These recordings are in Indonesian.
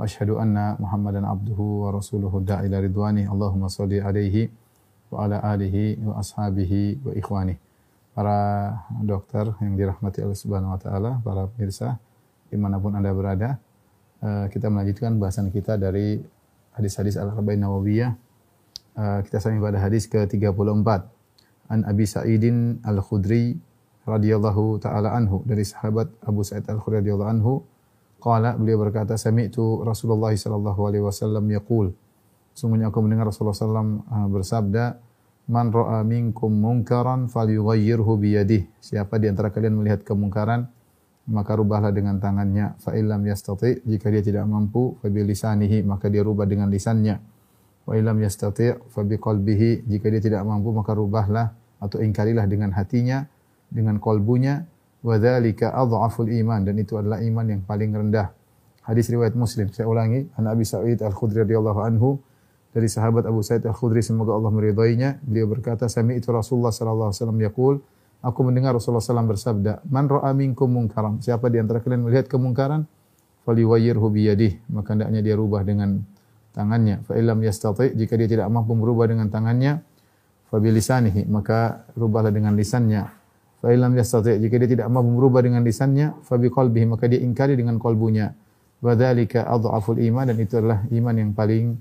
wa asyhadu anna Muhammadan abduhu wa rasuluhu da'ila ridwani Allahumma salli alaihi wa ala alihi wa ashabihi wa ikhwani. Para dokter yang dirahmati Allah Subhanahu wa taala, para pemirsa di mana pun Anda berada, eh, kita melanjutkan bahasan kita dari hadis-hadis Al-Arba'in Nawawiyah. Uh, kita sampai pada hadis ke-34. An Abi Sa'idin Al-Khudri radhiyallahu taala anhu dari sahabat Abu Sa'id Al-Khudri radhiyallahu anhu qala beliau berkata sami'tu Rasulullah sallallahu alaihi wasallam yaqul. Sungguhnya aku mendengar Rasulullah sallam uh, bersabda man ra'a minkum munkaran falyughayyirhu biyadihi. Siapa di antara kalian melihat kemungkaran maka rubahlah dengan tangannya. Fa illam yastati jika dia tidak mampu fa bi lisanihi maka dia rubah dengan lisannya. Wa illam yastati fa bi qalbihi jika dia tidak mampu maka rubahlah atau ingkarilah dengan hatinya dengan kolbunya wa dzalika adhaful iman dan itu adalah iman yang paling rendah hadis riwayat Muslim saya ulangi an Abi Sa'id Al-Khudri radhiyallahu anhu dari sahabat Abu Sa'id Al-Khudri semoga Allah meridainya beliau berkata sami itu Rasulullah sallallahu alaihi wasallam yaqul Aku mendengar Rasulullah SAW bersabda, Man ra'a minkum mungkaran. Siapa di antara kalian melihat kemungkaran, faliwayyirhu biyadih. Maka hendaknya dia rubah dengan tangannya. Fa illam yastati, jika dia tidak mampu merubah dengan tangannya, fa maka rubahlah dengan lisannya. Fa illam yastati, jika dia tidak mampu merubah dengan lisannya, fa biqalbihi, maka dia ingkari dengan kolbunya. Wa dzalika adhaful iman dan itu adalah iman yang paling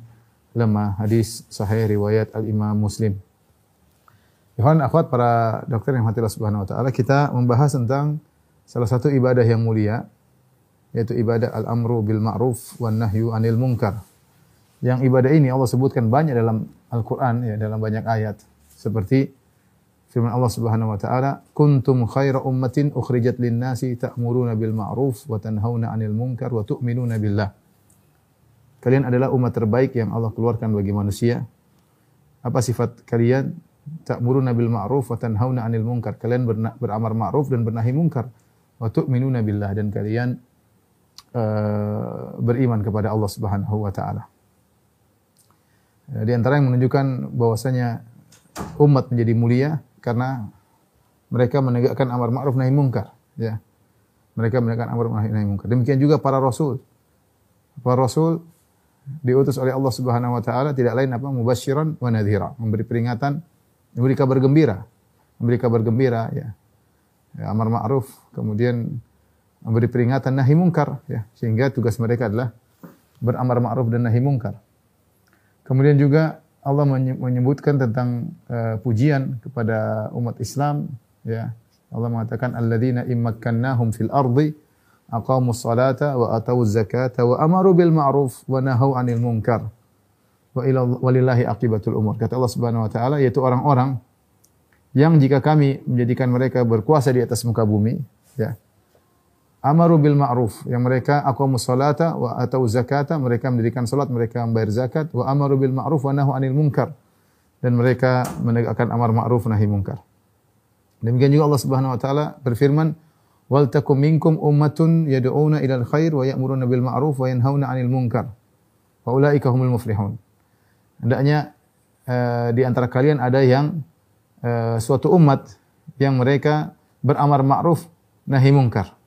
lemah. Hadis sahih riwayat Al-Imam Muslim. Ikhwan akhwat para dokter yang hati Allah Subhanahu wa taala, kita membahas tentang salah satu ibadah yang mulia yaitu ibadah al-amru bil ma'ruf wan nahyu anil munkar. Yang ibadah ini Allah sebutkan banyak dalam Al-Qur'an ya dalam banyak ayat seperti firman Allah Subhanahu wa taala, "Kuntum khaira ummatin ukhrijat lin-nasi ta'muruna bil ma'ruf wa tanhauna 'anil munkar wa tu'minuna billah." Kalian adalah umat terbaik yang Allah keluarkan bagi manusia. Apa sifat kalian? ta'muruna bil ma'ruf wa tanhauna 'anil munkar. Kalian beramar ma'ruf dan bernahi munkar. Wa tu'minuna billah dan kalian uh, beriman kepada Allah Subhanahu wa taala. Di antara yang menunjukkan bahwasanya umat menjadi mulia karena mereka menegakkan amar ma'ruf nahi munkar, ya. Mereka menegakkan amar ma'ruf nahi munkar. Demikian juga para rasul. Para rasul diutus oleh Allah Subhanahu wa taala tidak lain apa mubasyiran wa nadhira, memberi peringatan memberi kabar gembira, memberi kabar gembira ya. ya amar ma'ruf, kemudian memberi peringatan nahi mungkar ya, sehingga tugas mereka adalah beramar ma'ruf dan nahi mungkar. Kemudian juga Allah menyebutkan tentang uh, pujian kepada umat Islam ya. Allah mengatakan alladzina immakkannahum fil ardi aqamus salata wa atawuz zakata wa amaru bil ma'ruf wa nahau 'anil munkar wa ila walillahi aqibatul umur. Kata Allah Subhanahu wa taala yaitu orang-orang yang jika kami menjadikan mereka berkuasa di atas muka bumi, ya. Amaru bil ma'ruf, yang mereka aqamus salata wa atau zakata, mereka mendirikan salat, mereka membayar zakat, wa amaru bil ma'ruf wa nahu anil munkar. Dan mereka menegakkan amar ma'ruf nahi munkar. Demikian juga Allah Subhanahu wa taala berfirman, "Wal takum minkum ummatun yad'una ilal khair wa ya'muruna bil ma'ruf wa yanhauna 'anil munkar." Wa ulaika humul muflihun. Hendaknya uh, di antara kalian ada yang uh, suatu umat yang mereka beramar ma'ruf nahi munkar.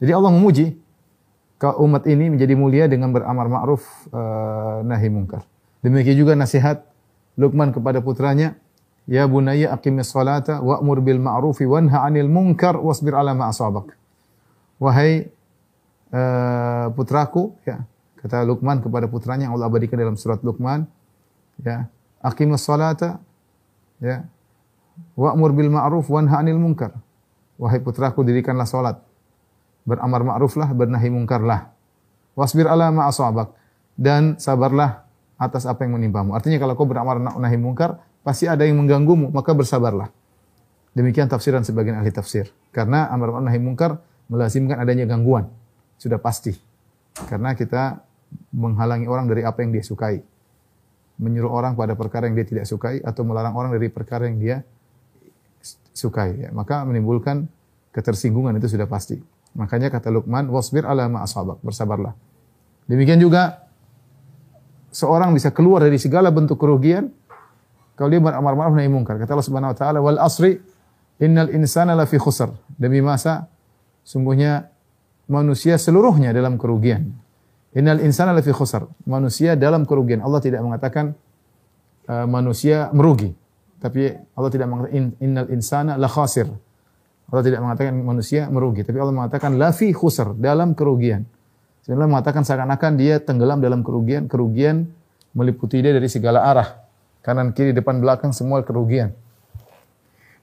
Jadi Allah memuji kalau umat ini menjadi mulia dengan beramar ma'ruf uh, nahi munkar. Demikian juga nasihat Luqman kepada putranya, Ya bunayya aqimis salata wa'mur bil ma'rufi wanha 'anil munkar wasbir 'ala ma asabak. Wahai uh, putraku, ya, kata Luqman kepada putranya Allah abadikan dalam surat Luqman, ya, aqimus salata, ya, wa'mur bil ma'ruf wanha 'anil munkar. Wahai putraku, dirikanlah salat. Beramar ma'ruflah, bernahi mungkarlah. Wasbir 'ala ma asabak dan sabarlah atas apa yang menimpamu. Artinya kalau kau beramar nahi mungkar, pasti ada yang mengganggumu, maka bersabarlah. Demikian tafsiran sebagian ahli tafsir. Karena amar ma'ruf nahi mungkar melazimkan adanya gangguan. Sudah pasti. Karena kita menghalangi orang dari apa yang dia sukai. menyuruh orang pada perkara yang dia tidak sukai atau melarang orang dari perkara yang dia sukai. Ya. Maka menimbulkan ketersinggungan itu sudah pasti. Makanya kata Luqman, wasbir ala ma asabak, bersabarlah. Demikian juga seorang bisa keluar dari segala bentuk kerugian kalau dia beramar ma'ruf nahi mungkar. Kata Allah Subhanahu wa taala, "Wal asri innal insana lafi khusr." Demi masa sungguhnya manusia seluruhnya dalam kerugian. Innal insana lafi khusr. Manusia dalam kerugian. Allah tidak mengatakan uh, manusia merugi. Tapi Allah tidak mengatakan in, innal insana la khasir. Allah tidak mengatakan manusia merugi, tapi Allah mengatakan lafi khusr, dalam kerugian. Sebenarnya mengatakan seakan-akan dia tenggelam dalam kerugian, kerugian meliputi dia dari segala arah. Kanan, kiri, depan, belakang semua kerugian.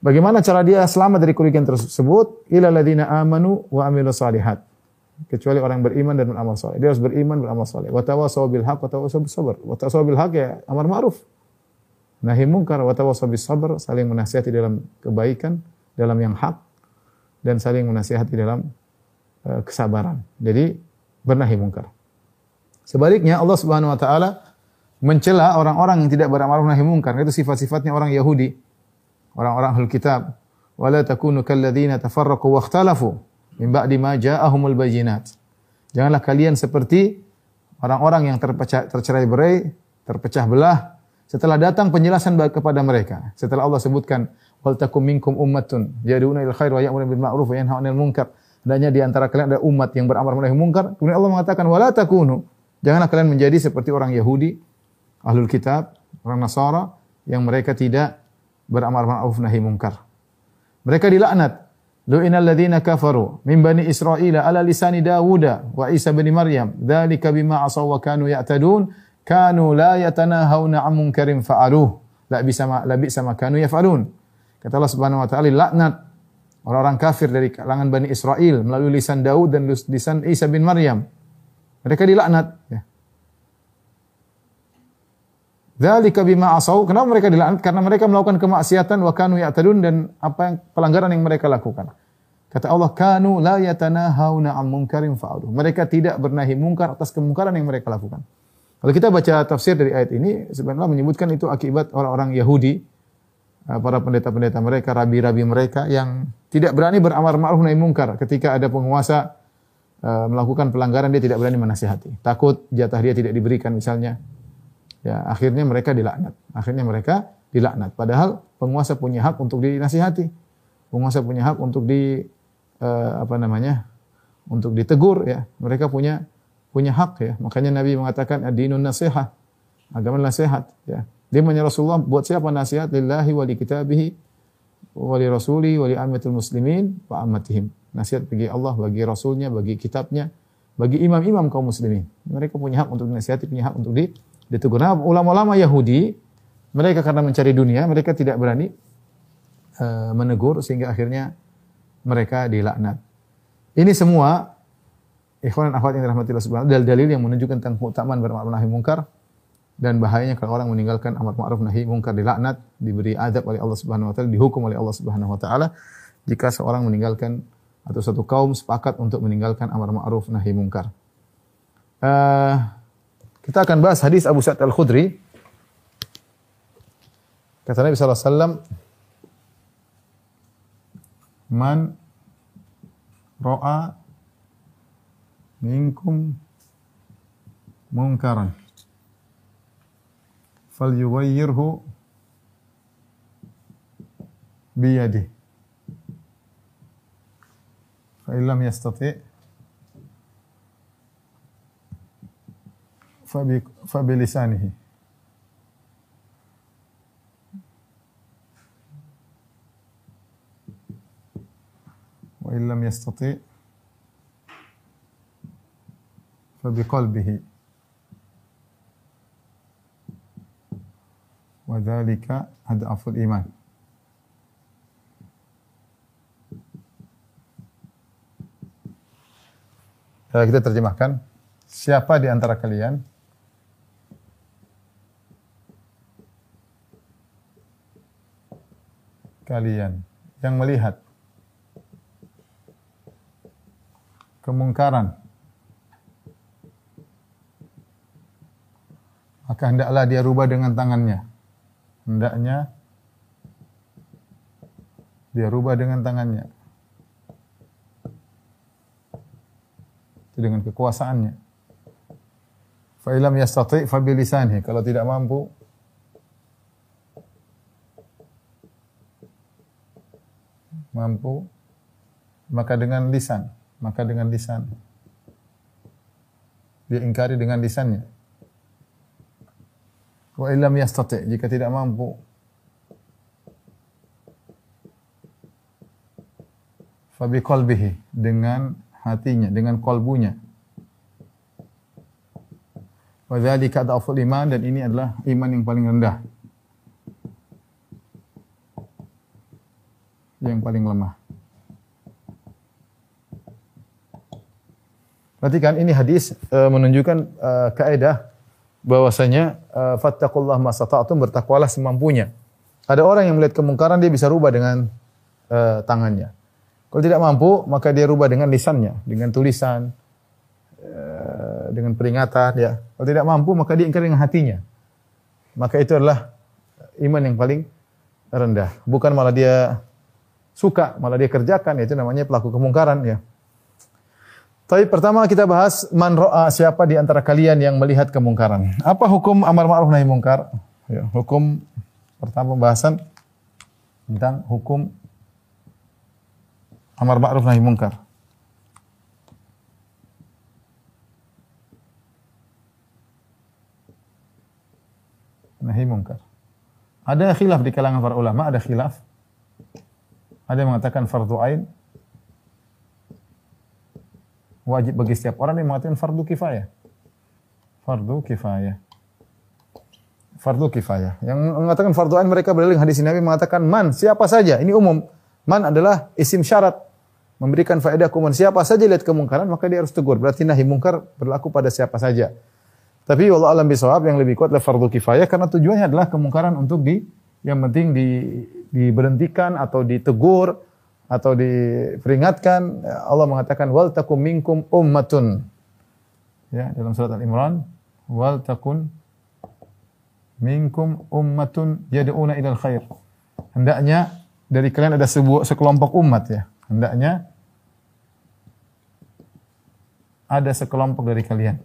Bagaimana cara dia selamat dari kerugian tersebut? Ila ladina amanu wa amilu salihat. Kecuali orang beriman dan beramal saleh. Dia harus beriman, beramal saleh. Wa tawasaw bil haq, wa tawasaw bis sabr. Wa tawasaw bil haq ya amar ma'ruf. Nahi mungkar, wa tawasaw bis sabr, saling menasihati dalam kebaikan, dalam yang hak dan saling menasihati dalam uh, kesabaran. Jadi bernahi mungkar. Sebaliknya Allah Subhanahu wa taala mencela orang-orang yang tidak beramal nahi mungkar. Itu sifat-sifatnya orang Yahudi. Orang-orang Ahlul Kitab. Wala takunu kalladzina tafarraqu wa ikhtalafu min ba'di ma ja'ahumul bayyinat. Janganlah kalian seperti orang-orang yang terpecah tercerai berai, terpecah belah setelah datang penjelasan kepada mereka. Setelah Allah sebutkan wal takum minkum ummatun yad'una ilal khair wa ya'muruna bil ma'ruf wa yanhauna 'anil munkar. Adanya di antara kalian ada umat yang beramar nahi munkar. Kemudian Allah mengatakan wala takunu. Janganlah kalian menjadi seperti orang Yahudi ahlul kitab, orang Nasara yang mereka tidak beramar ma'ruf nahi munkar. Mereka dilaknat. Lu'inal ladzina kafaru min bani Israil ala lisani Dawud wa Isa bin Maryam. Dzalika bima asaw wa kanu ya'tadun. Kanu la yatanahawna 'an munkarin fa'aluh. La bisa ma la bisa ma kanu yaf'alun. Kata Allah Subhanahu wa taala laknat orang-orang kafir dari kalangan Bani Israel melalui lisan Daud dan lisan Isa bin Maryam. Mereka dilaknat ya. Dzalika bima asau. Kenapa mereka dilaknat? Karena mereka melakukan kemaksiatan wa kanu ya'tadun dan apa yang pelanggaran yang mereka lakukan. Kata Allah, kanu la yatanahawna 'an munkarin fa'alu. Mereka tidak bernahi mungkar atas kemungkaran yang mereka lakukan. Kalau kita baca tafsir dari ayat ini, sebenarnya menyebutkan itu akibat orang-orang Yahudi, para pendeta-pendeta mereka, rabi-rabi mereka yang tidak berani beramar ma'ruf nahi mungkar ketika ada penguasa uh, melakukan pelanggaran dia tidak berani menasihati. Takut jatah dia tidak diberikan misalnya Ya, akhirnya mereka dilaknat. Akhirnya mereka dilaknat. Padahal penguasa punya hak untuk dinasihati. Penguasa punya hak untuk di uh, apa namanya? untuk ditegur ya. Mereka punya punya hak ya. Makanya Nabi mengatakan ad-dinun nasihat. Agama nasihat ya. Dia menyuruh Rasulullah buat siapa nasihat lillahi wa li kitabihi wa li rasuli wa li ammatil muslimin wa ammatihim. Nasihat bagi Allah, bagi rasulnya, bagi kitabnya, bagi imam-imam kaum muslimin. Mereka punya hak untuk dinasihati, punya hak untuk di ditegur. Nah, ulama-ulama Yahudi mereka karena mencari dunia, mereka tidak berani uh, menegur sehingga akhirnya mereka dilaknat. Ini semua ikhwan dan akhwat yang dirahmati Allah Subhanahu dalil-dalil yang menunjukkan tentang keutamaan berma'ruf nahi mungkar dan bahayanya kalau orang meninggalkan amar ma'ruf nahi mungkar dilaknat, diberi azab oleh Allah Subhanahu wa taala, dihukum oleh Allah Subhanahu wa taala jika seorang meninggalkan atau satu kaum sepakat untuk meninggalkan amar ma'ruf nahi mungkar. Uh, kita akan bahas hadis Abu Sa'id Al-Khudri. Kata Nabi sallallahu alaihi wasallam, "Man ra'a minkum munkaran falyughayyirhu biyadihi fa illam yastati' fabilisanihi. Wa illam yastati fabiqalbihi. Wa dhalika adaful iman. Kita terjemahkan. Siapa di antara kalian kalian yang melihat kemungkaran maka hendaklah dia rubah dengan tangannya. Hendaknya dia rubah dengan tangannya. Itu dengan kekuasaannya. Fa ilam yastati' fa bilisanihi. Kalau tidak mampu mampu maka dengan lisan, maka dengan lisan. Dia ingkari dengan lisannya. Wa illam yastati' jika tidak mampu fa biqalbihi dengan hatinya, dengan kolbunya. Wa dzalika adhaful iman dan ini adalah iman yang paling rendah. Yang paling lemah. Perhatikan ini hadis uh, menunjukkan uh, kaidah bahwasanya uh, fattaqullah masata'tum bertakwalah semampunya. Ada orang yang melihat kemungkaran dia bisa rubah dengan uh, tangannya. Kalau tidak mampu maka dia rubah dengan lisannya, dengan tulisan, uh, dengan peringatan ya. Kalau tidak mampu maka dia ingkar dengan hatinya. Maka itu adalah iman yang paling rendah. Bukan malah dia suka, malah dia kerjakan, itu namanya pelaku kemungkaran ya. Tapi pertama kita bahas man ro'a siapa di antara kalian yang melihat kemungkaran. Apa hukum amar ma'ruf nahi mungkar? Ya, hukum pertama pembahasan tentang hukum amar ma'ruf nahi mungkar. Nahi mungkar. Ada khilaf di kalangan para ulama, ada khilaf. Ada yang mengatakan fardu ain, wajib bagi setiap orang yang mengatakan fardu kifayah. Fardu kifayah. Fardu kifayah. Yang mengatakan fardu ain mereka berdalil hadis Nabi mengatakan man siapa saja. Ini umum. Man adalah isim syarat memberikan faedah kuman siapa saja lihat kemungkaran maka dia harus tegur. Berarti nahi mungkar berlaku pada siapa saja. Tapi Allah alam bisawab yang lebih kuat adalah fardu kifayah karena tujuannya adalah kemungkaran untuk di yang penting di diberhentikan atau ditegur atau diperingatkan Allah mengatakan wal takum minkum ummatun. Ya dalam surat Al-Imran wal takun minkum ummatun yad'una ilal khair. Hendaknya dari kalian ada sebuah sekelompok umat ya. Hendaknya ada sekelompok dari kalian.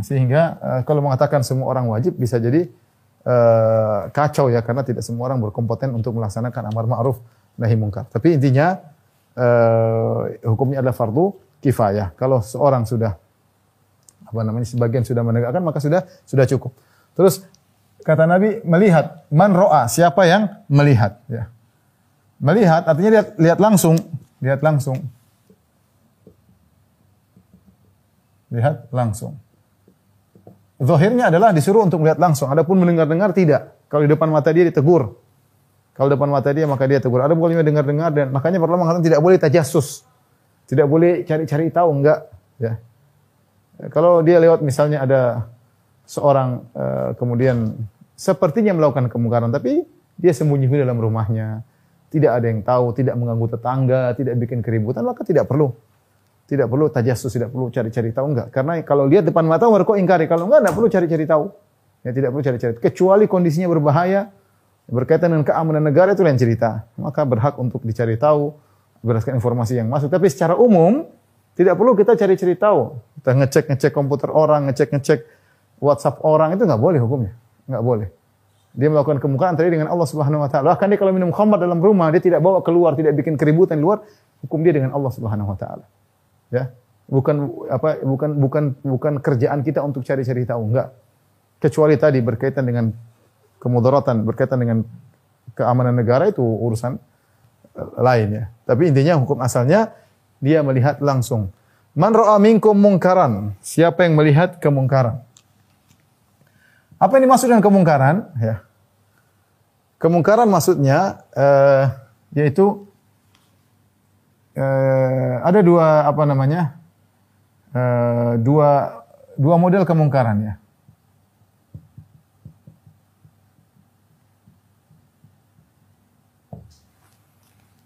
Sehingga uh, kalau mengatakan semua orang wajib bisa jadi uh, kacau ya karena tidak semua orang berkompeten untuk melaksanakan amar ma'ruf nahi mungkar. Tapi intinya uh, hukumnya adalah fardu kifayah. Kalau seorang sudah apa namanya sebagian sudah menegakkan maka sudah sudah cukup. Terus kata Nabi melihat man ro'a siapa yang melihat ya. Melihat artinya lihat lihat langsung, lihat langsung. Lihat langsung. Zahirnya adalah disuruh untuk melihat langsung. Adapun mendengar-dengar tidak. Kalau di depan mata dia ditegur. Kalau di depan mata dia maka dia tegur. Ada boleh dengar-dengar dan makanya perlu mengatakan tidak boleh tajasus. Tidak boleh cari-cari tahu enggak ya. Kalau dia lewat misalnya ada seorang uh, kemudian sepertinya melakukan kemungkaran tapi dia sembunyi dalam rumahnya. Tidak ada yang tahu, tidak mengganggu tetangga, tidak bikin keributan, maka tidak perlu tidak perlu tajasus, tidak perlu cari-cari tahu enggak. Karena kalau lihat depan mata baru kok ingkari. Kalau enggak, enggak perlu cari-cari tahu. Ya tidak perlu cari-cari. Kecuali kondisinya berbahaya, berkaitan dengan keamanan negara itu lain cerita. Maka berhak untuk dicari tahu berdasarkan informasi yang masuk. Tapi secara umum tidak perlu kita cari-cari tahu. Kita ngecek-ngecek komputer orang, ngecek-ngecek WhatsApp orang itu enggak boleh hukumnya. Enggak boleh. Dia melakukan kemungkaran tadi dengan Allah Subhanahu wa taala. Bahkan dia kalau minum khamar dalam rumah, dia tidak bawa keluar, tidak bikin keributan luar, hukum dia dengan Allah Subhanahu wa taala. Ya. Bukan apa bukan bukan bukan kerjaan kita untuk cari-cari tahu, enggak. Kecuali tadi berkaitan dengan kemudaratan, berkaitan dengan keamanan negara itu urusan eh, lain ya. Tapi intinya hukum asalnya dia melihat langsung. Man ra'a minkum mungkaran. Siapa yang melihat kemungkaran? Apa yang dimaksud dengan kemungkaran? Ya. Kemungkaran maksudnya uh, yaitu uh, ada dua apa namanya uh, dua dua model kemungkaran ya.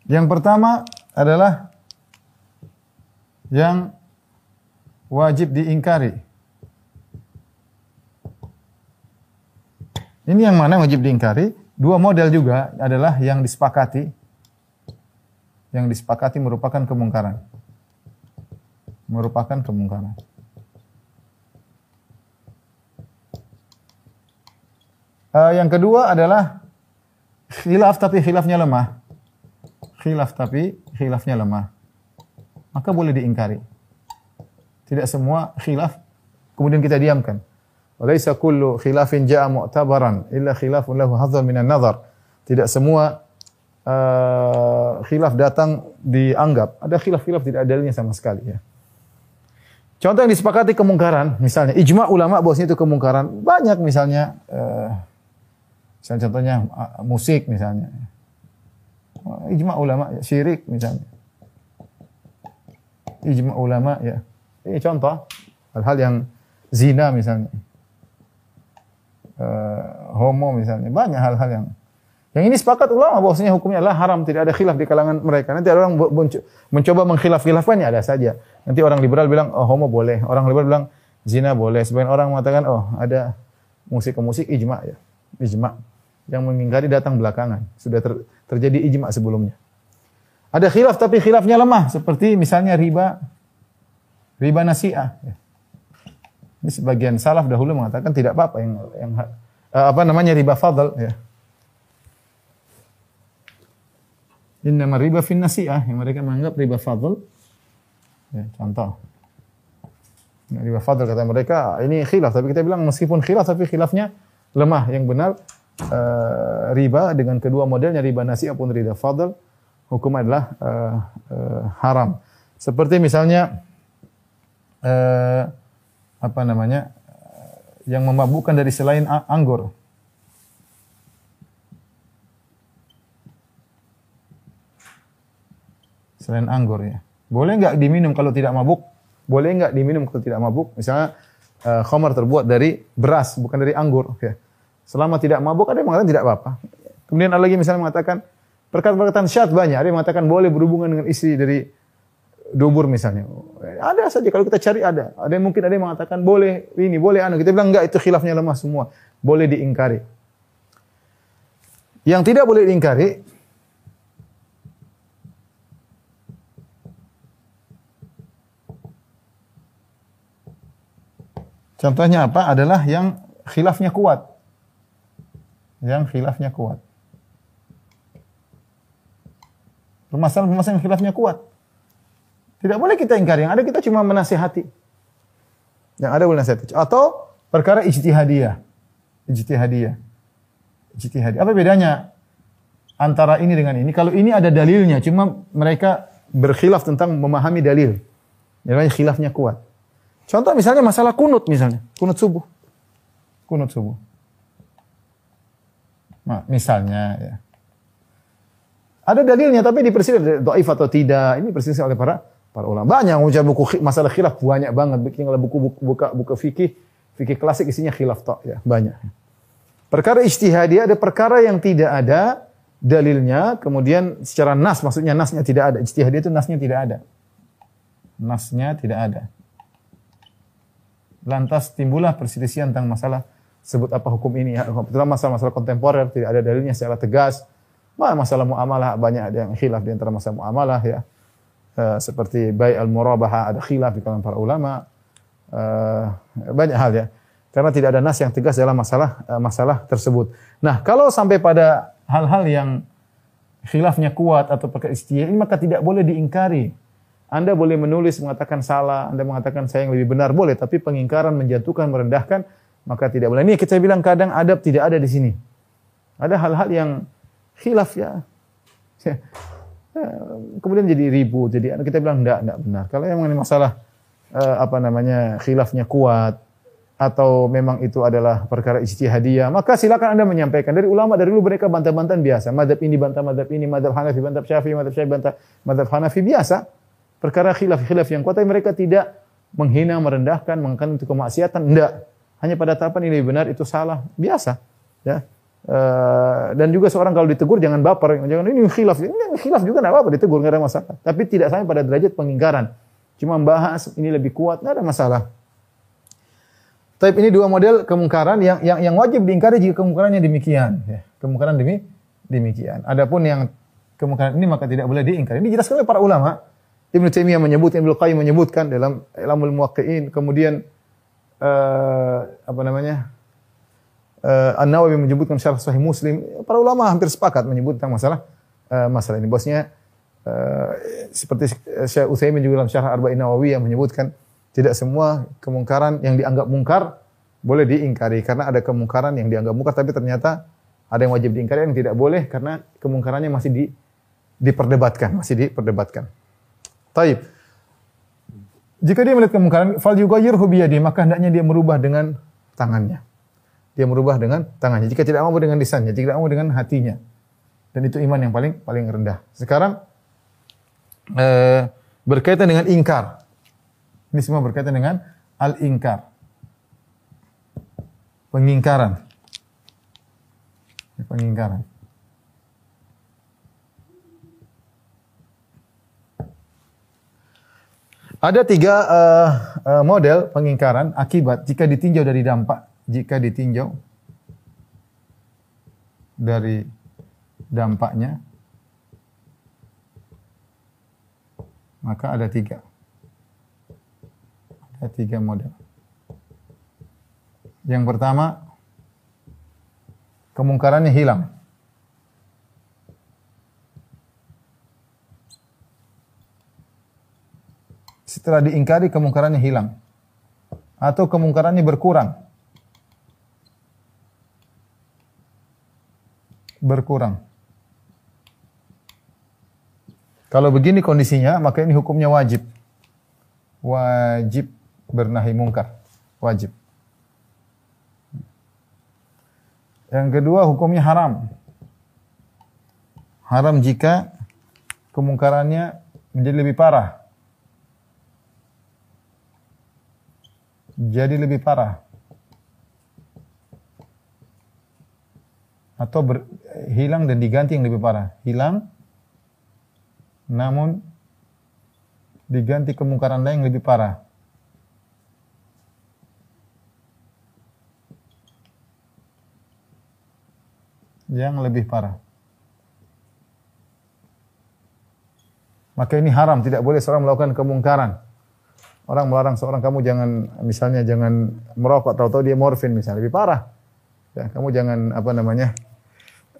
Yang pertama adalah yang wajib diingkari. Ini yang mana wajib diingkari? Dua model juga adalah yang disepakati. Yang disepakati merupakan kemungkaran. Merupakan kemungkaran. Uh, yang kedua adalah khilaf tapi khilafnya lemah. Khilaf tapi khilafnya lemah. Maka boleh diingkari. Tidak semua khilaf kemudian kita diamkan. Walaysa kullu khilafin ja'a mu'tabaran illa khilafun lahu hadzun minan nazar. Tidak semua uh, khilaf datang dianggap. Ada khilaf-khilaf tidak ada dalilnya sama sekali ya. Contoh yang disepakati kemungkaran, misalnya ijma ulama bahwasanya itu kemungkaran. Banyak misalnya uh, Misalnya contohnya musik misalnya. Ijma ulama ya, syirik misalnya. Ijma ulama ya. Ini contoh hal-hal yang zina misalnya. Uh, homo misalnya. Banyak hal-hal yang yang ini sepakat ulama bahwasanya hukumnya adalah haram, tidak ada khilaf di kalangan mereka. Nanti ada orang mencoba mengkhilaf-khilafkannya ada saja. Nanti orang liberal bilang oh homo boleh, orang liberal bilang zina boleh. Sebagian orang mengatakan oh ada musik ke musik ijma ya. Ijma yang mengingkari datang belakangan. Sudah ter, terjadi ijma sebelumnya. Ada khilaf tapi khilafnya lemah seperti misalnya riba riba nasiah. Ini sebagian salaf dahulu mengatakan tidak apa-apa yang yang uh, apa namanya riba fadl ya. Inna riba fin nasiah yang mereka menganggap riba fadl. Ya, contoh. Riba fadl kata mereka ini khilaf tapi kita bilang meskipun khilaf tapi khilafnya lemah yang benar uh, riba dengan kedua modelnya riba nasi ataupun riba fadl hukum adalah uh, uh, haram. Seperti misalnya uh, apa namanya yang memabukkan dari selain anggur. Selain anggur ya. Boleh nggak diminum kalau tidak mabuk? Boleh nggak diminum kalau tidak mabuk? Misalnya uh, khamar terbuat dari beras, bukan dari anggur. Okay. Selama tidak mabuk ada yang mengatakan tidak apa-apa. Kemudian ada lagi misalnya mengatakan perkataan-perkataan syat banyak. Ada yang mengatakan boleh berhubungan dengan istri dari dubur misalnya. Ada saja kalau kita cari ada. Ada yang mungkin ada yang mengatakan boleh ini, boleh anu. Kita bilang enggak itu khilafnya lemah semua. Boleh diingkari. Yang tidak boleh diingkari Contohnya apa? Adalah yang khilafnya kuat yang khilafnya kuat. Permasalahan-permasalahan yang khilafnya kuat. Tidak boleh kita ingkar. Yang ada kita cuma menasihati. Yang ada boleh nasihati. Atau perkara ijtihadiyah. Ijtihadiyah. Ijtihadiyah. Apa bedanya antara ini dengan ini? Kalau ini ada dalilnya, cuma mereka berkhilaf tentang memahami dalil. Yang khilafnya kuat. Contoh misalnya masalah kunut misalnya. Kunut subuh. Kunut subuh. Nah, misalnya ya. Ada dalilnya tapi diperselisih dhaif atau tidak. Ini perselisih oleh para para ulama. Banyak ujar buku masalah khilaf banyak banget. Bikin buku, buku buka buka fikih, fikih klasik isinya khilaf tok ya, banyak. Perkara ijtihadi ada perkara yang tidak ada dalilnya, kemudian secara nas maksudnya nasnya tidak ada. Ijtihadi itu nasnya tidak ada. Nasnya tidak ada. Lantas timbullah perselisihan tentang masalah sebut apa hukum ini ya. Masalah-masalah kontemporer tidak ada dalilnya secara tegas. Masalah muamalah banyak ada yang khilaf di antara masalah muamalah ya. Uh, seperti bayi al-murabahah ada khilaf di kalangan para ulama. Uh, banyak hal ya. Karena tidak ada nas yang tegas dalam masalah uh, masalah tersebut. Nah, kalau sampai pada hal-hal yang khilafnya kuat atau perkara ini maka tidak boleh diingkari. Anda boleh menulis mengatakan salah, Anda mengatakan saya yang lebih benar boleh, tapi pengingkaran menjatuhkan, merendahkan maka tidak boleh. Ini kita bilang kadang adab tidak ada di sini. Ada hal-hal yang khilaf ya. ya. Kemudian jadi ribut, jadi kita bilang tidak, tidak benar. Kalau yang mengenai masalah eh, apa namanya khilafnya kuat atau memang itu adalah perkara ijtihadiyah, maka silakan Anda menyampaikan. Dari ulama dari dulu mereka bantah-bantahan biasa. Madhab ini bantah madhab ini, madhab Hanafi bantah Syafi'i, madhab Syafi'i bantah madhab Hanafi biasa. Perkara khilaf-khilaf yang kuat tapi mereka tidak menghina, merendahkan, mengangkat untuk kemaksiatan, tidak hanya pada tahapan ini benar itu salah biasa ya Uh, dan juga seorang kalau ditegur jangan baper, jangan ini khilaf, ini khilaf juga tidak apa-apa ditegur nggak ada masalah. Tapi tidak sampai pada derajat pengingkaran. cuma bahas ini lebih kuat, ada masalah. Tapi ini dua model kemungkaran yang yang yang wajib diingkari jika kemungkarannya demikian. Ya, kemungkaran demi demikian. Adapun yang kemungkaran ini maka tidak boleh diingkari. Ini jelas oleh para ulama. Ibnu Taimiyah menyebutkan, Ibnu Qayyim menyebutkan dalam Ilmul Muwaqqi'in, kemudian uh, apa namanya? Uh, An-Nawawi menyebutkan syarah Sahih Muslim. Para ulama hampir sepakat menyebut tentang masalah uh, masalah ini. Bosnya uh, seperti Syekh Utsaimin juga dalam syarah Arba'in Nawawi yang menyebutkan tidak semua kemungkaran yang dianggap mungkar boleh diingkari karena ada kemungkaran yang dianggap mungkar tapi ternyata ada yang wajib diingkari yang tidak boleh karena kemungkarannya masih di, diperdebatkan, masih diperdebatkan. Taib. Jika dia melihat kemungkaran, fal yughayyirhu biyadi, maka hendaknya dia merubah dengan tangannya. Dia merubah dengan tangannya. Jika tidak mampu dengan lisannya, jika tidak mampu dengan hatinya. Dan itu iman yang paling paling rendah. Sekarang eh, berkaitan dengan ingkar. Ini semua berkaitan dengan al-ingkar. Pengingkaran. Pengingkaran. Ada tiga uh, uh, model pengingkaran akibat jika ditinjau dari dampak. Jika ditinjau dari dampaknya, maka ada tiga. Ada tiga model. Yang pertama, kemungkarannya hilang. Setelah diingkari kemungkarannya hilang atau kemungkarannya berkurang. Berkurang. Kalau begini kondisinya, maka ini hukumnya wajib. Wajib bernahi mungkar. Wajib. Yang kedua hukumnya haram. Haram jika kemungkarannya menjadi lebih parah. Jadi lebih parah. Atau ber, hilang dan diganti yang lebih parah. Hilang, namun diganti kemungkaran lain yang lebih parah. Yang lebih parah. Maka ini haram, tidak boleh seorang melakukan kemungkaran. Orang melarang seorang kamu jangan misalnya jangan merokok tahu-tahu dia morfin misalnya lebih parah. Ya, kamu jangan apa namanya?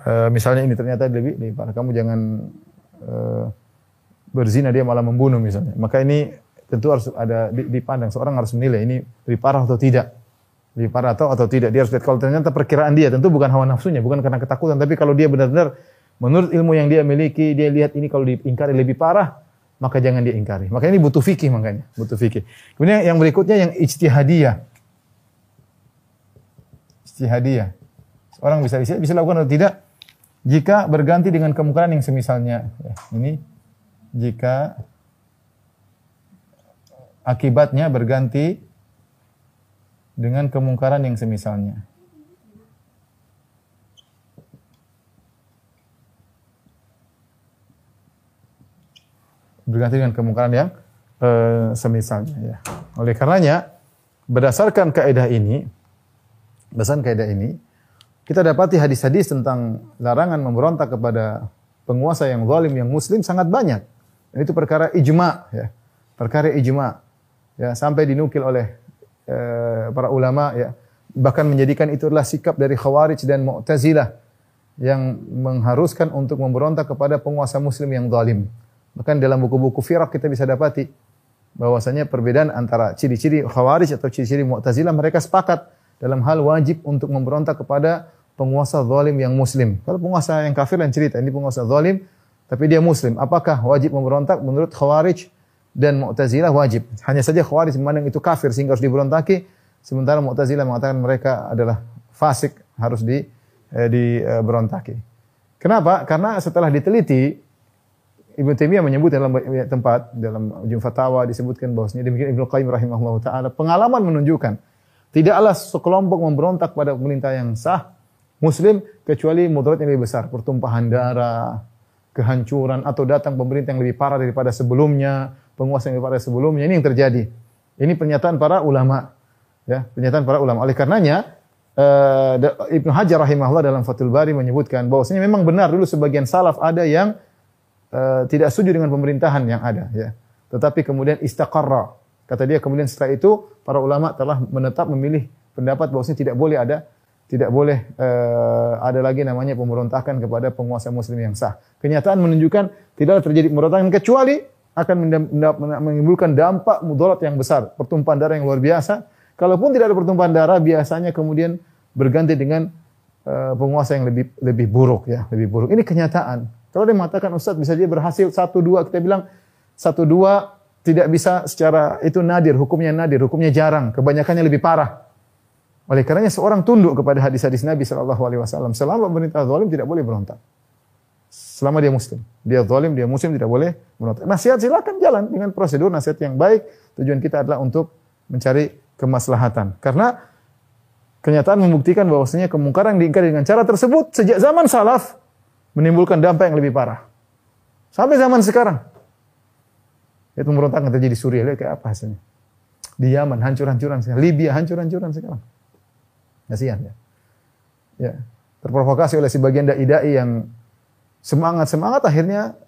Uh, misalnya ini ternyata lebih lebih parah. Kamu jangan uh, berzina dia malah membunuh misalnya. Maka ini tentu harus ada dipandang seorang harus menilai ini lebih parah atau tidak. Lebih parah atau atau tidak. Dia harus lihat kalau ternyata perkiraan dia tentu bukan hawa nafsunya, bukan karena ketakutan, tapi kalau dia benar-benar menurut ilmu yang dia miliki, dia lihat ini kalau diingkari lebih parah, maka jangan diingkari. Maka ini butuh fikih makanya, butuh fikih. Kemudian yang berikutnya yang ijtihadiyah. Ijtihadiyah. Orang bisa bisa, bisa lakukan atau tidak jika berganti dengan kemungkaran yang semisalnya. Ya, ini jika akibatnya berganti dengan kemungkaran yang semisalnya. Berganti dengan kemungkaran yang uh, semisalnya ya. Oleh karenanya berdasarkan kaidah ini berdasarkan kaidah ini kita dapati hadis-hadis tentang larangan memberontak kepada penguasa yang zalim yang muslim sangat banyak. Dan itu perkara ijma ya. Perkara ijma ya sampai dinukil oleh uh, para ulama ya bahkan menjadikan itu adalah sikap dari Khawarij dan Mu'tazilah yang mengharuskan untuk memberontak kepada penguasa muslim yang zalim. Bahkan dalam buku-buku firak kita bisa dapati bahwasanya perbedaan antara ciri-ciri Khawarij atau ciri-ciri Mu'tazilah mereka sepakat dalam hal wajib untuk memberontak kepada penguasa zalim yang muslim. Kalau penguasa yang kafir dan cerita ini penguasa zalim tapi dia muslim, apakah wajib memberontak menurut Khawarij dan Mu'tazilah wajib. Hanya saja Khawarij memandang itu kafir sehingga harus diberontaki, sementara Mu'tazilah mengatakan mereka adalah fasik harus di eh, diberontaki. Kenapa? Karena setelah diteliti Ibnu Taimiyah menyebut dalam banyak tempat dalam ujung fatwa disebutkan bahwasanya demikian Ibnu Qayyim rahimahullah taala pengalaman menunjukkan tidaklah sekelompok memberontak pada pemerintah yang sah muslim kecuali mudarat yang lebih besar pertumpahan darah kehancuran atau datang pemerintah yang lebih parah daripada sebelumnya penguasa yang pada sebelumnya. Ini yang terjadi. Ini pernyataan para ulama. Ya, pernyataan para ulama. Oleh karenanya uh, Ibnu Hajar rahimahullah dalam Fathul Bari menyebutkan bahwasanya memang benar dulu sebagian salaf ada yang uh, tidak setuju dengan pemerintahan yang ada ya. Tetapi kemudian istaqarra. Kata dia kemudian setelah itu para ulama telah menetap memilih pendapat bahwasanya tidak boleh ada tidak boleh uh, ada lagi namanya pemberontakan kepada penguasa muslim yang sah. Kenyataan menunjukkan tidak terjadi pemberontakan kecuali akan menimbulkan dampak mudarat yang besar, pertumpahan darah yang luar biasa Kalaupun tidak ada pertumpahan darah, biasanya kemudian berganti dengan uh, penguasa yang lebih lebih buruk ya, lebih buruk. Ini kenyataan. Kalau dia mengatakan Ustaz bisa dia berhasil satu dua, kita bilang satu dua tidak bisa secara itu nadir, hukumnya nadir, hukumnya jarang, kebanyakannya lebih parah. Oleh karenanya seorang tunduk kepada hadis-hadis Nabi Shallallahu Alaihi Wasallam. Selama pemerintah zalim tidak boleh berontak. Selama dia muslim, dia zalim, dia muslim tidak boleh berontak. Nasihat silakan jalan dengan prosedur nasihat yang baik. Tujuan kita adalah untuk mencari kemaslahatan. Karena kenyataan membuktikan bahwasanya kemungkaran diingkari dengan cara tersebut sejak zaman salaf menimbulkan dampak yang lebih parah. Sampai zaman sekarang. Itu pemberontakan terjadi di Suriah, lihat kayak apa hasilnya. Di Yaman hancur-hancuran sekarang, Libya hancur-hancuran sekarang. Kasihan ya. Ya, terprovokasi oleh sebagian dai-dai yang semangat-semangat akhirnya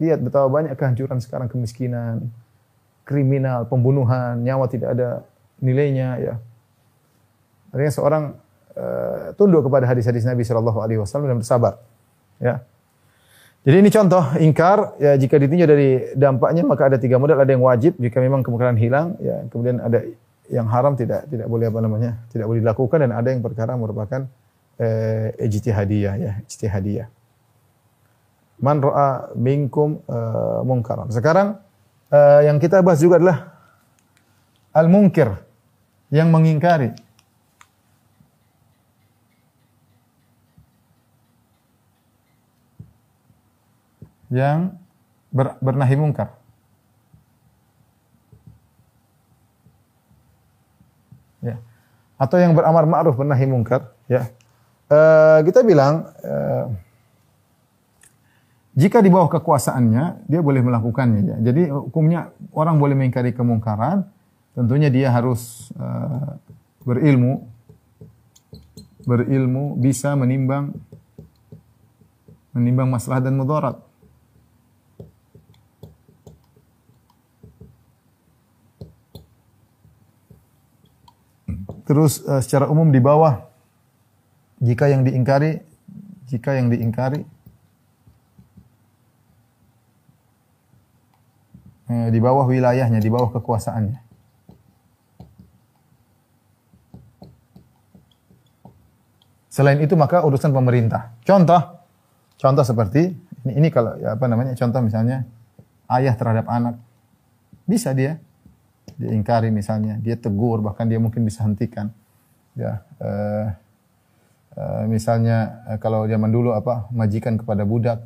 lihat betapa banyak kehancuran sekarang kemiskinan, kriminal, pembunuhan, nyawa tidak ada nilainya ya. Artinya seorang uh, tunduk kepada hadis-hadis Nabi Shallallahu Alaihi Wasallam dan bersabar. Ya. Jadi ini contoh ingkar ya jika ditinjau dari dampaknya maka ada tiga model ada yang wajib jika memang kemungkinan hilang ya kemudian ada yang haram tidak tidak boleh apa namanya tidak boleh dilakukan dan ada yang perkara merupakan eh, ijtihadiyah ya ijtihadiyah. Man ra'a minkum uh, mungkaran. Sekarang uh, yang kita bahas juga adalah al munkir yang mengingkari. Yang ber, bernahi mungkar. Ya. Atau yang beramar ma'ruf bernahi mungkar, ya. E, kita bilang e, jika di bawah kekuasaannya dia boleh melakukannya ya. Jadi hukumnya orang boleh mengingkari kemungkaran tentunya dia harus uh, berilmu berilmu bisa menimbang menimbang masalah dan mudarat. Terus uh, secara umum di bawah jika yang diingkari jika yang diingkari uh, di bawah wilayahnya, di bawah kekuasaannya. Selain itu maka urusan pemerintah. Contoh, contoh seperti ini, ini kalau ya apa namanya? Contoh misalnya ayah terhadap anak bisa dia diingkari misalnya, dia tegur bahkan dia mungkin bisa hentikan. Ya, uh, uh, misalnya uh, kalau zaman dulu apa majikan kepada budak,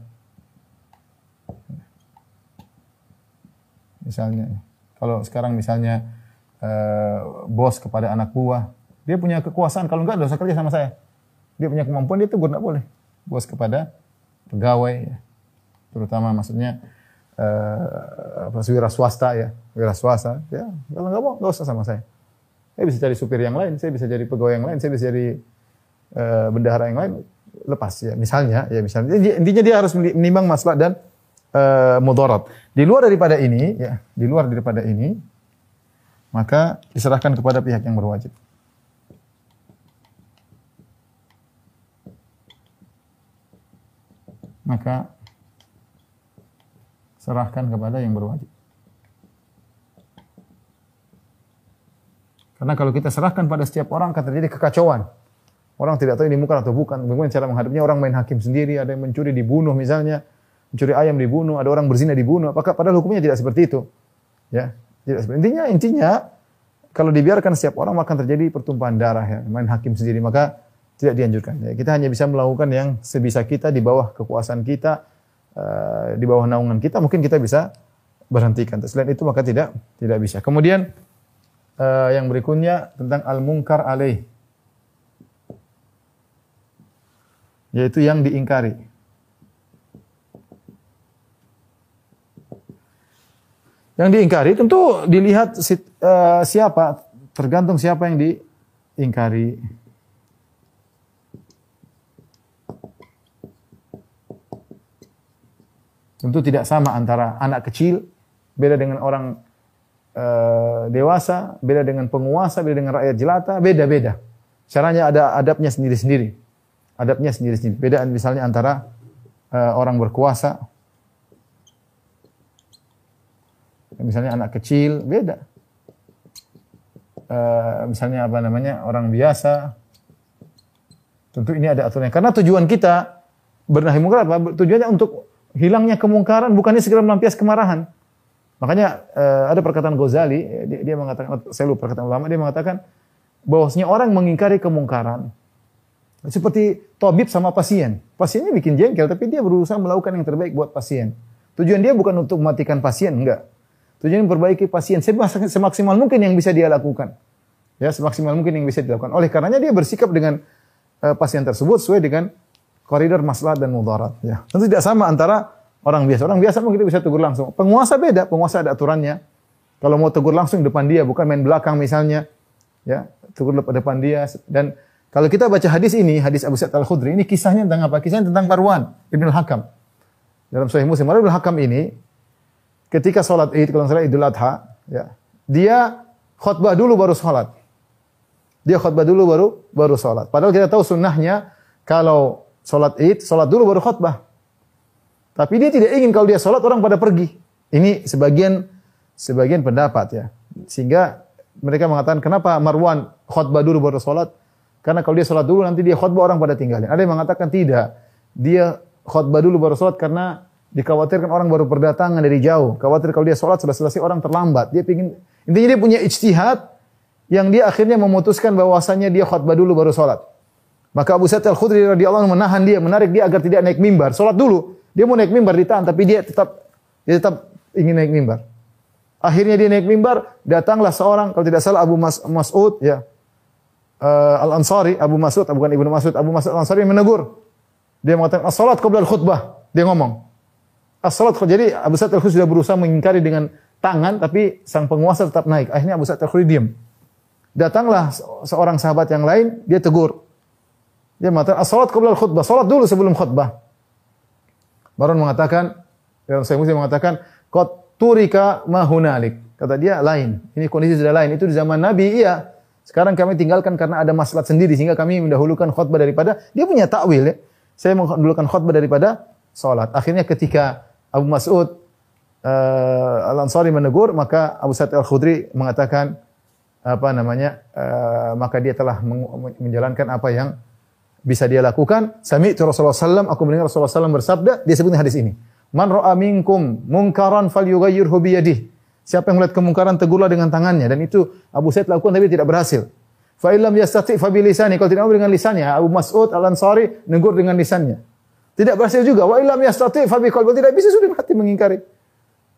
misalnya kalau sekarang misalnya uh, bos kepada anak buah, dia punya kekuasaan. Kalau enggak dosa kerja sama saya. Dia punya kemampuan dia tegur tidak boleh. Bos kepada pegawai ya. terutama maksudnya uh, apa wira swasta ya. Wira swasta. Ya kalau nggak mau nggak usah sama saya. Saya bisa cari supir yang lain saya bisa jadi pegawai yang lain saya bisa jadi uh, bendahara yang lain lepas ya. Misalnya ya misalnya. Intinya dia harus menimbang masalah dan uh, mudarat. Di luar daripada ini ya di luar daripada ini maka diserahkan kepada pihak yang berwajib. Maka serahkan kepada yang berwajib. Karena kalau kita serahkan pada setiap orang akan terjadi kekacauan. Orang tidak tahu ini muka atau bukan. Bagaimana cara menghadapnya? Orang main hakim sendiri, ada yang mencuri dibunuh misalnya, mencuri ayam dibunuh, ada orang berzina dibunuh. Apakah padahal hukumnya tidak seperti itu? Ya, tidak seperti intinya intinya kalau dibiarkan setiap orang akan terjadi pertumpahan darah ya, main hakim sendiri. Maka tidak dianjurkan. Ya, kita hanya bisa melakukan yang sebisa kita di bawah kekuasaan kita, uh, di bawah naungan kita, mungkin kita bisa berhentikan. Selain itu maka tidak tidak bisa. Kemudian uh, yang berikutnya tentang al-munkar alaih. Yaitu yang diingkari. Yang diingkari tentu dilihat eh, siapa, tergantung siapa yang diingkari. Tentu tidak sama antara anak kecil beda dengan orang eh, dewasa, beda dengan penguasa, beda dengan rakyat jelata, beda-beda. Caranya ada adabnya sendiri-sendiri. Adabnya sendiri-sendiri. Bedaan misalnya antara eh, orang berkuasa, misalnya anak kecil, beda. Eh, misalnya apa namanya orang biasa, tentu ini ada aturannya. Karena tujuan kita bernahi mungkar apa? Tujuannya untuk hilangnya kemungkaran, bukannya segera melampias kemarahan. Makanya eh, ada perkataan Ghazali, dia, dia mengatakan, saya lupa perkataan ulama, dia mengatakan bahwasanya orang mengingkari kemungkaran seperti tabib sama pasien. Pasiennya bikin jengkel, tapi dia berusaha melakukan yang terbaik buat pasien. Tujuan dia bukan untuk mematikan pasien, enggak. Tujuan memperbaiki pasien semak- semaksimal mungkin yang bisa dia lakukan. Ya, semaksimal mungkin yang bisa dilakukan. Oleh karenanya dia bersikap dengan eh, pasien tersebut sesuai dengan koridor maslahat dan mudarat. Ya. Tentu tidak sama antara orang biasa. Orang biasa mungkin bisa tegur langsung. Penguasa beda, penguasa ada aturannya. Kalau mau tegur langsung depan dia, bukan main belakang misalnya. Ya, tegur depan dia. Dan kalau kita baca hadis ini, hadis Abu Sa'id Al-Khudri, ini kisahnya tentang apa? Kisahnya tentang Marwan Ibn Al-Hakam. Dalam Sahih Muslim, Marwan Ibn Al-Hakam ini, ketika sholat id, kalau salah idul adha, ya, dia khutbah dulu baru sholat. Dia khutbah dulu baru baru sholat. Padahal kita tahu sunnahnya kalau sholat id, sholat dulu baru khutbah. Tapi dia tidak ingin kalau dia sholat orang pada pergi. Ini sebagian sebagian pendapat ya. Sehingga mereka mengatakan kenapa Marwan khutbah dulu baru sholat? Karena kalau dia sholat dulu nanti dia khutbah orang pada tinggalin. Ada yang mengatakan tidak. Dia khutbah dulu baru sholat karena dikhawatirkan orang baru berdatangan dari jauh. Khawatir kalau dia sholat sudah selesai orang terlambat. Dia pingin intinya dia punya ijtihad yang dia akhirnya memutuskan bahwasanya dia khutbah dulu baru sholat. Maka Abu Sa'id Al-Khudri radhiyallahu anhu menahan dia, menarik dia agar tidak naik mimbar. Sholat dulu. Dia mau naik mimbar ditahan, tapi dia tetap dia tetap ingin naik mimbar. Akhirnya dia naik mimbar, datanglah seorang kalau tidak salah Abu Mas, Mas'ud ya. Eh, Al-Ansari, Abu Mas'ud, bukan Ibnu Mas'ud, Abu Mas'ud Al-Ansari menegur. Dia mengatakan as-salat qabla al-khutbah. Dia ngomong. As-salat jadi Abu Sa'id Al-Khudri sudah berusaha mengingkari dengan tangan tapi sang penguasa tetap naik. Akhirnya Abu Sa'id Al-Khudri diam. Datanglah se- seorang sahabat yang lain, dia tegur. Dia mengatakan as-salat qabla al-khutbah. Salat dulu sebelum khutbah. Marwan mengatakan, dalam saya Muslim mengatakan, Qad turika mahunalik. Kata dia lain. Ini kondisi sudah lain. Itu di zaman Nabi, iya. Sekarang kami tinggalkan karena ada maslahat sendiri sehingga kami mendahulukan khutbah daripada dia punya takwil ya. Saya mendahulukan khutbah daripada salat. Akhirnya ketika Abu Mas'ud uh, Al-Ansari menegur, maka Abu Sa'id Al-Khudri mengatakan apa namanya? uh, maka dia telah menjalankan apa yang bisa dia lakukan. Sami itu Rasulullah SAW, aku mendengar Rasulullah SAW bersabda, dia sebutnya hadis ini. Man ra'a minkum mungkaran falyughayyirhu biyadihi. Siapa yang melihat kemungkaran tegurlah dengan tangannya dan itu Abu Said lakukan tapi tidak berhasil. Fa illam yastati fa bilisani. Kalau tidak mau dengan lisannya, Abu Mas'ud Al-Ansari negur dengan lisannya. Tidak berhasil juga. Wa illam yastati fa biqalbi. Tidak bisa sudah hati mengingkari.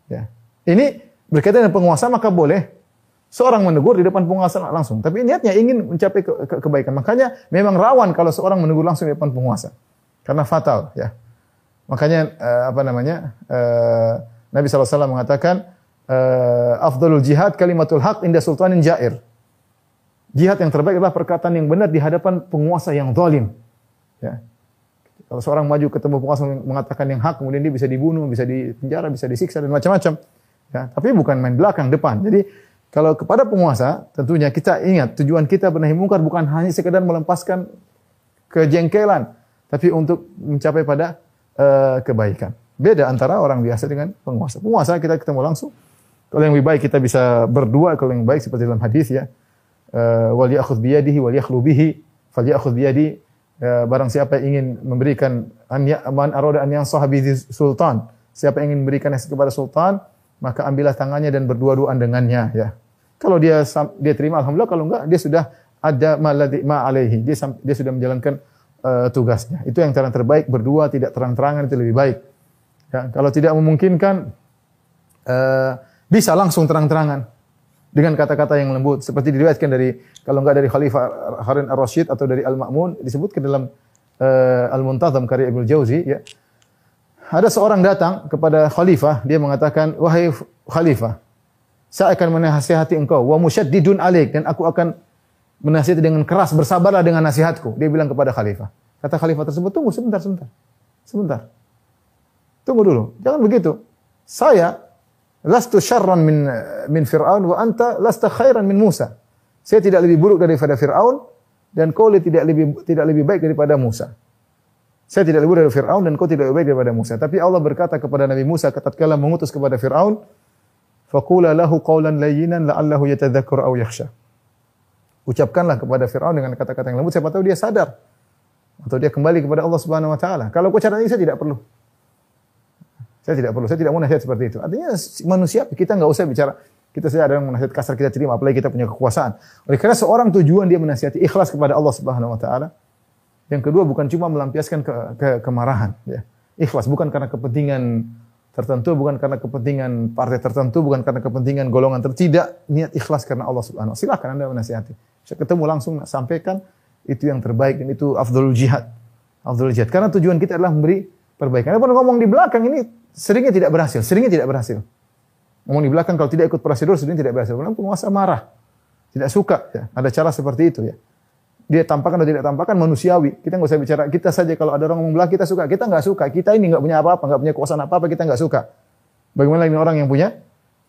Ya. Ini berkaitan dengan penguasa maka boleh seorang menegur di depan penguasa langsung. Tapi niatnya ingin mencapai ke- ke- kebaikan. Makanya memang rawan kalau seorang menegur langsung di depan penguasa. Karena fatal ya. Makanya eh, apa namanya? eh, Nabi SAW mengatakan eh, afdalul jihad kalimatul haq inda sultanin jair. Jihad yang terbaik adalah perkataan yang benar di hadapan penguasa yang zalim. Ya. Kalau seorang maju ketemu penguasa mengatakan yang hak, kemudian dia bisa dibunuh, bisa dipenjara, bisa disiksa dan macam-macam. Ya, tapi bukan main belakang, depan. Jadi kalau kepada penguasa, tentunya kita ingat tujuan kita benahi mungkar bukan hanya sekedar melepaskan kejengkelan, tapi untuk mencapai pada eh, kebaikan. Beda antara orang biasa dengan penguasa. Penguasa kita ketemu langsung. Kalau yang lebih baik kita bisa berdua, kalau yang baik seperti dalam hadis ya. Eh, wal ya'khudh biyadihi wal yakhlu bihi falyakhudh biyadi eh, barang siapa yang ingin memberikan an ya, man arada an yansaha sultan siapa yang ingin memberikan nasihat kepada sultan maka ambillah tangannya dan berdua-duaan dengannya ya. Kalau dia dia terima alhamdulillah. Kalau enggak dia sudah ada maladhi ma alaihi. Dia dia sudah menjalankan eh, tugasnya. Itu yang cara terbaik. Berdua tidak terang-terangan itu lebih baik. Ya kalau tidak memungkinkan eh, bisa langsung terang-terangan. Dengan kata-kata yang lembut. Seperti diriwayatkan dari kalau enggak dari Khalifah Harun Ar-Rasyid atau dari Al-Ma'mun disebutkan dalam uh, Al-Muntazam karya Ibnu Jauzi ya. Ada seorang datang kepada khalifah dia mengatakan wahai khalifah Saya akan menasihati engkau wa musyaddidun alaik dan aku akan menasihati dengan keras, bersabarlah dengan nasihatku. Dia bilang kepada khalifah. Kata khalifah tersebut, tunggu sebentar, sebentar. Sebentar. Tunggu dulu. Jangan begitu. Saya lastu syarran min min Fir'aun wa anta lasta khairan min Musa. Saya tidak lebih buruk daripada Fir'aun dan kau tidak lebih tidak lebih baik daripada Musa. Saya tidak lebih dari Fir'aun dan kau tidak lebih baik daripada Musa. Tapi Allah berkata kepada Nabi Musa tatkala mengutus kepada Fir'aun, "Faqula lahu qawlan layyinan la'allahu yatadhakkaru aw yakhsha." Ucapkanlah kepada Fir'aun dengan kata-kata yang lembut, siapa tahu dia sadar atau dia kembali kepada Allah Subhanahu wa taala. Kalau kau cara ini saya tidak perlu. Saya tidak perlu, saya tidak mau nasihat seperti itu. Artinya manusia kita nggak usah bicara kita saja ada yang menasihat kasar kita terima, apalagi kita punya kekuasaan. Oleh karena seorang tujuan dia menasihati ikhlas kepada Allah Subhanahu wa taala. Yang kedua bukan cuma melampiaskan ke, ke kemarahan, ya. Ikhlas bukan karena kepentingan tertentu, bukan karena kepentingan partai tertentu, bukan karena kepentingan golongan tertentu, niat ikhlas karena Allah Subhanahu. Silakan Anda menasihati. Saya ketemu langsung sampaikan itu yang terbaik dan itu afdalul jihad. Afdalul jihad. Karena tujuan kita adalah memberi perbaikan. Ada ngomong di belakang ini seringnya tidak berhasil, seringnya tidak berhasil. Ngomong di belakang kalau tidak ikut prosedur seringnya tidak berhasil. Karena penguasa marah, tidak suka. Ya. Ada cara seperti itu ya. Dia tampakkan atau tidak tampakkan manusiawi. Kita nggak usah bicara kita saja kalau ada orang belakang kita suka. Kita nggak suka. Kita ini nggak punya apa-apa, nggak punya kekuasaan apa-apa. Kita nggak suka. Bagaimana ini orang yang punya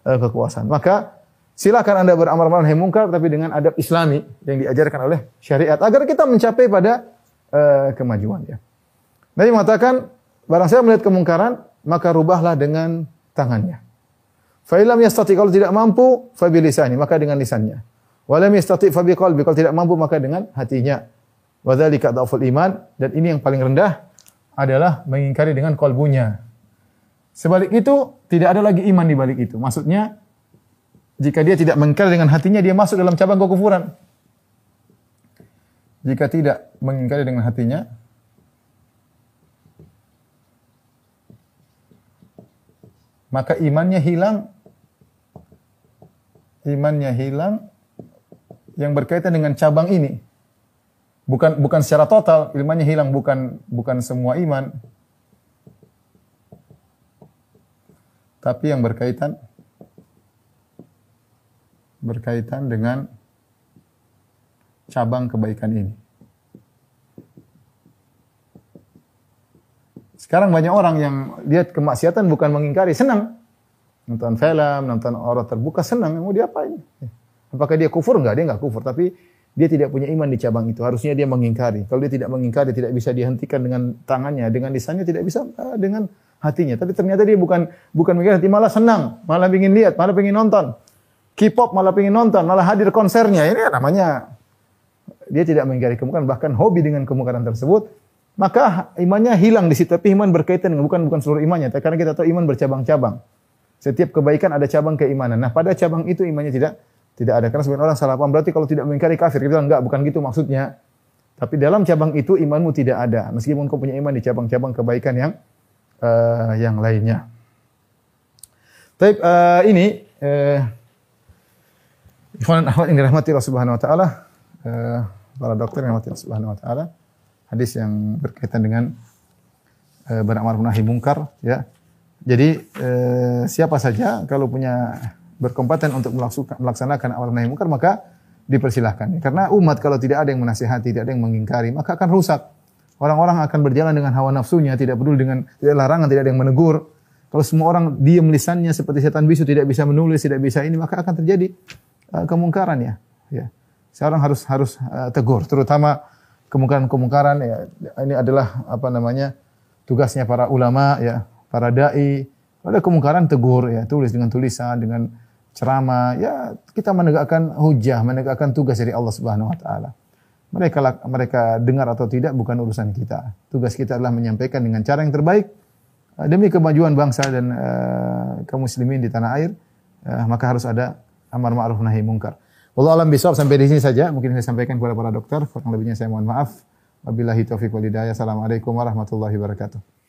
uh, kekuasaan? Maka silakan anda beramar ma'ruf nahi tapi dengan adab Islami yang diajarkan oleh syariat agar kita mencapai pada uh, kemajuan ya. Nabi mengatakan barang saya melihat kemungkaran maka rubahlah dengan tangannya. Fa'ilam yastati kalau tidak mampu fabilisani maka dengan lisannya. Walam yastati fa biqalbi kalau tidak mampu maka dengan hatinya. Wa dzalika dhaful iman dan ini yang paling rendah adalah mengingkari dengan kolbunya. Sebalik itu tidak ada lagi iman di balik itu. Maksudnya jika dia tidak mengingkari dengan hatinya dia masuk dalam cabang kekufuran. Jika tidak mengingkari dengan hatinya maka imannya hilang imannya hilang yang berkaitan dengan cabang ini bukan bukan secara total imannya hilang bukan bukan semua iman tapi yang berkaitan berkaitan dengan cabang kebaikan ini Sekarang banyak orang yang lihat kemaksiatan bukan mengingkari, senang. Nonton film, nonton orang terbuka, senang. Mau diapain? Apakah dia kufur? Enggak, dia enggak kufur. Tapi dia tidak punya iman di cabang itu. Harusnya dia mengingkari. Kalau dia tidak mengingkari, tidak bisa dihentikan dengan tangannya, dengan lisannya, tidak bisa uh, dengan hatinya. Tapi ternyata dia bukan bukan mengingkari hati, malah senang, malah ingin lihat, malah ingin nonton. K-pop malah ingin nonton, malah hadir konsernya. Ini namanya dia tidak mengingkari kemungkaran, bahkan hobi dengan kemungkaran tersebut maka imannya hilang di situ. Tapi iman berkaitan dengan bukan bukan seluruh imannya. Karena kita tahu iman bercabang-cabang. Setiap kebaikan ada cabang keimanan. Nah, pada cabang itu imannya tidak tidak ada. Karena sebagian orang salah paham berarti kalau tidak mengingkari kafir. Kita bilang enggak, bukan gitu maksudnya. Tapi dalam cabang itu imanmu tidak ada. Meskipun kau punya iman di cabang-cabang kebaikan yang uh, yang lainnya. Tapi uh, ini uh, Ikhwan Ahmad yang dirahmati Allah Subhanahu wa taala, uh, para dokter yang dirahmati Allah Subhanahu wa taala hadis yang berkaitan dengan eh, beramar nahi mungkar ya. Jadi e, siapa saja kalau punya berkompeten untuk melaksanakan amar nahi mungkar maka dipersilahkan. Karena umat kalau tidak ada yang menasihati, tidak ada yang mengingkari, maka akan rusak. Orang-orang akan berjalan dengan hawa nafsunya, tidak peduli dengan tidak larangan, tidak ada yang menegur. Kalau semua orang diam lisannya seperti setan bisu, tidak bisa menulis, tidak bisa ini, maka akan terjadi uh, kemungkaran ya. ya. Seorang harus harus uh, tegur, terutama kemungkaran-kemungkaran ya ini adalah apa namanya tugasnya para ulama ya, para dai. Ada kemungkaran tegur ya, tulis dengan tulisan, dengan ceramah, ya kita menegakkan hujah, menegakkan tugas dari Allah Subhanahu wa taala. Mereka mereka dengar atau tidak bukan urusan kita. Tugas kita adalah menyampaikan dengan cara yang terbaik eh, demi kemajuan bangsa dan uh, kaum muslimin di tanah air. Uh, maka harus ada amar ma'ruf nahi mungkar. Allah alam bisawab sampai di sini saja. Mungkin saya sampaikan kepada para dokter. Kurang lebihnya saya mohon maaf. Wabillahi taufiq wal hidayah. Assalamualaikum warahmatullahi wabarakatuh.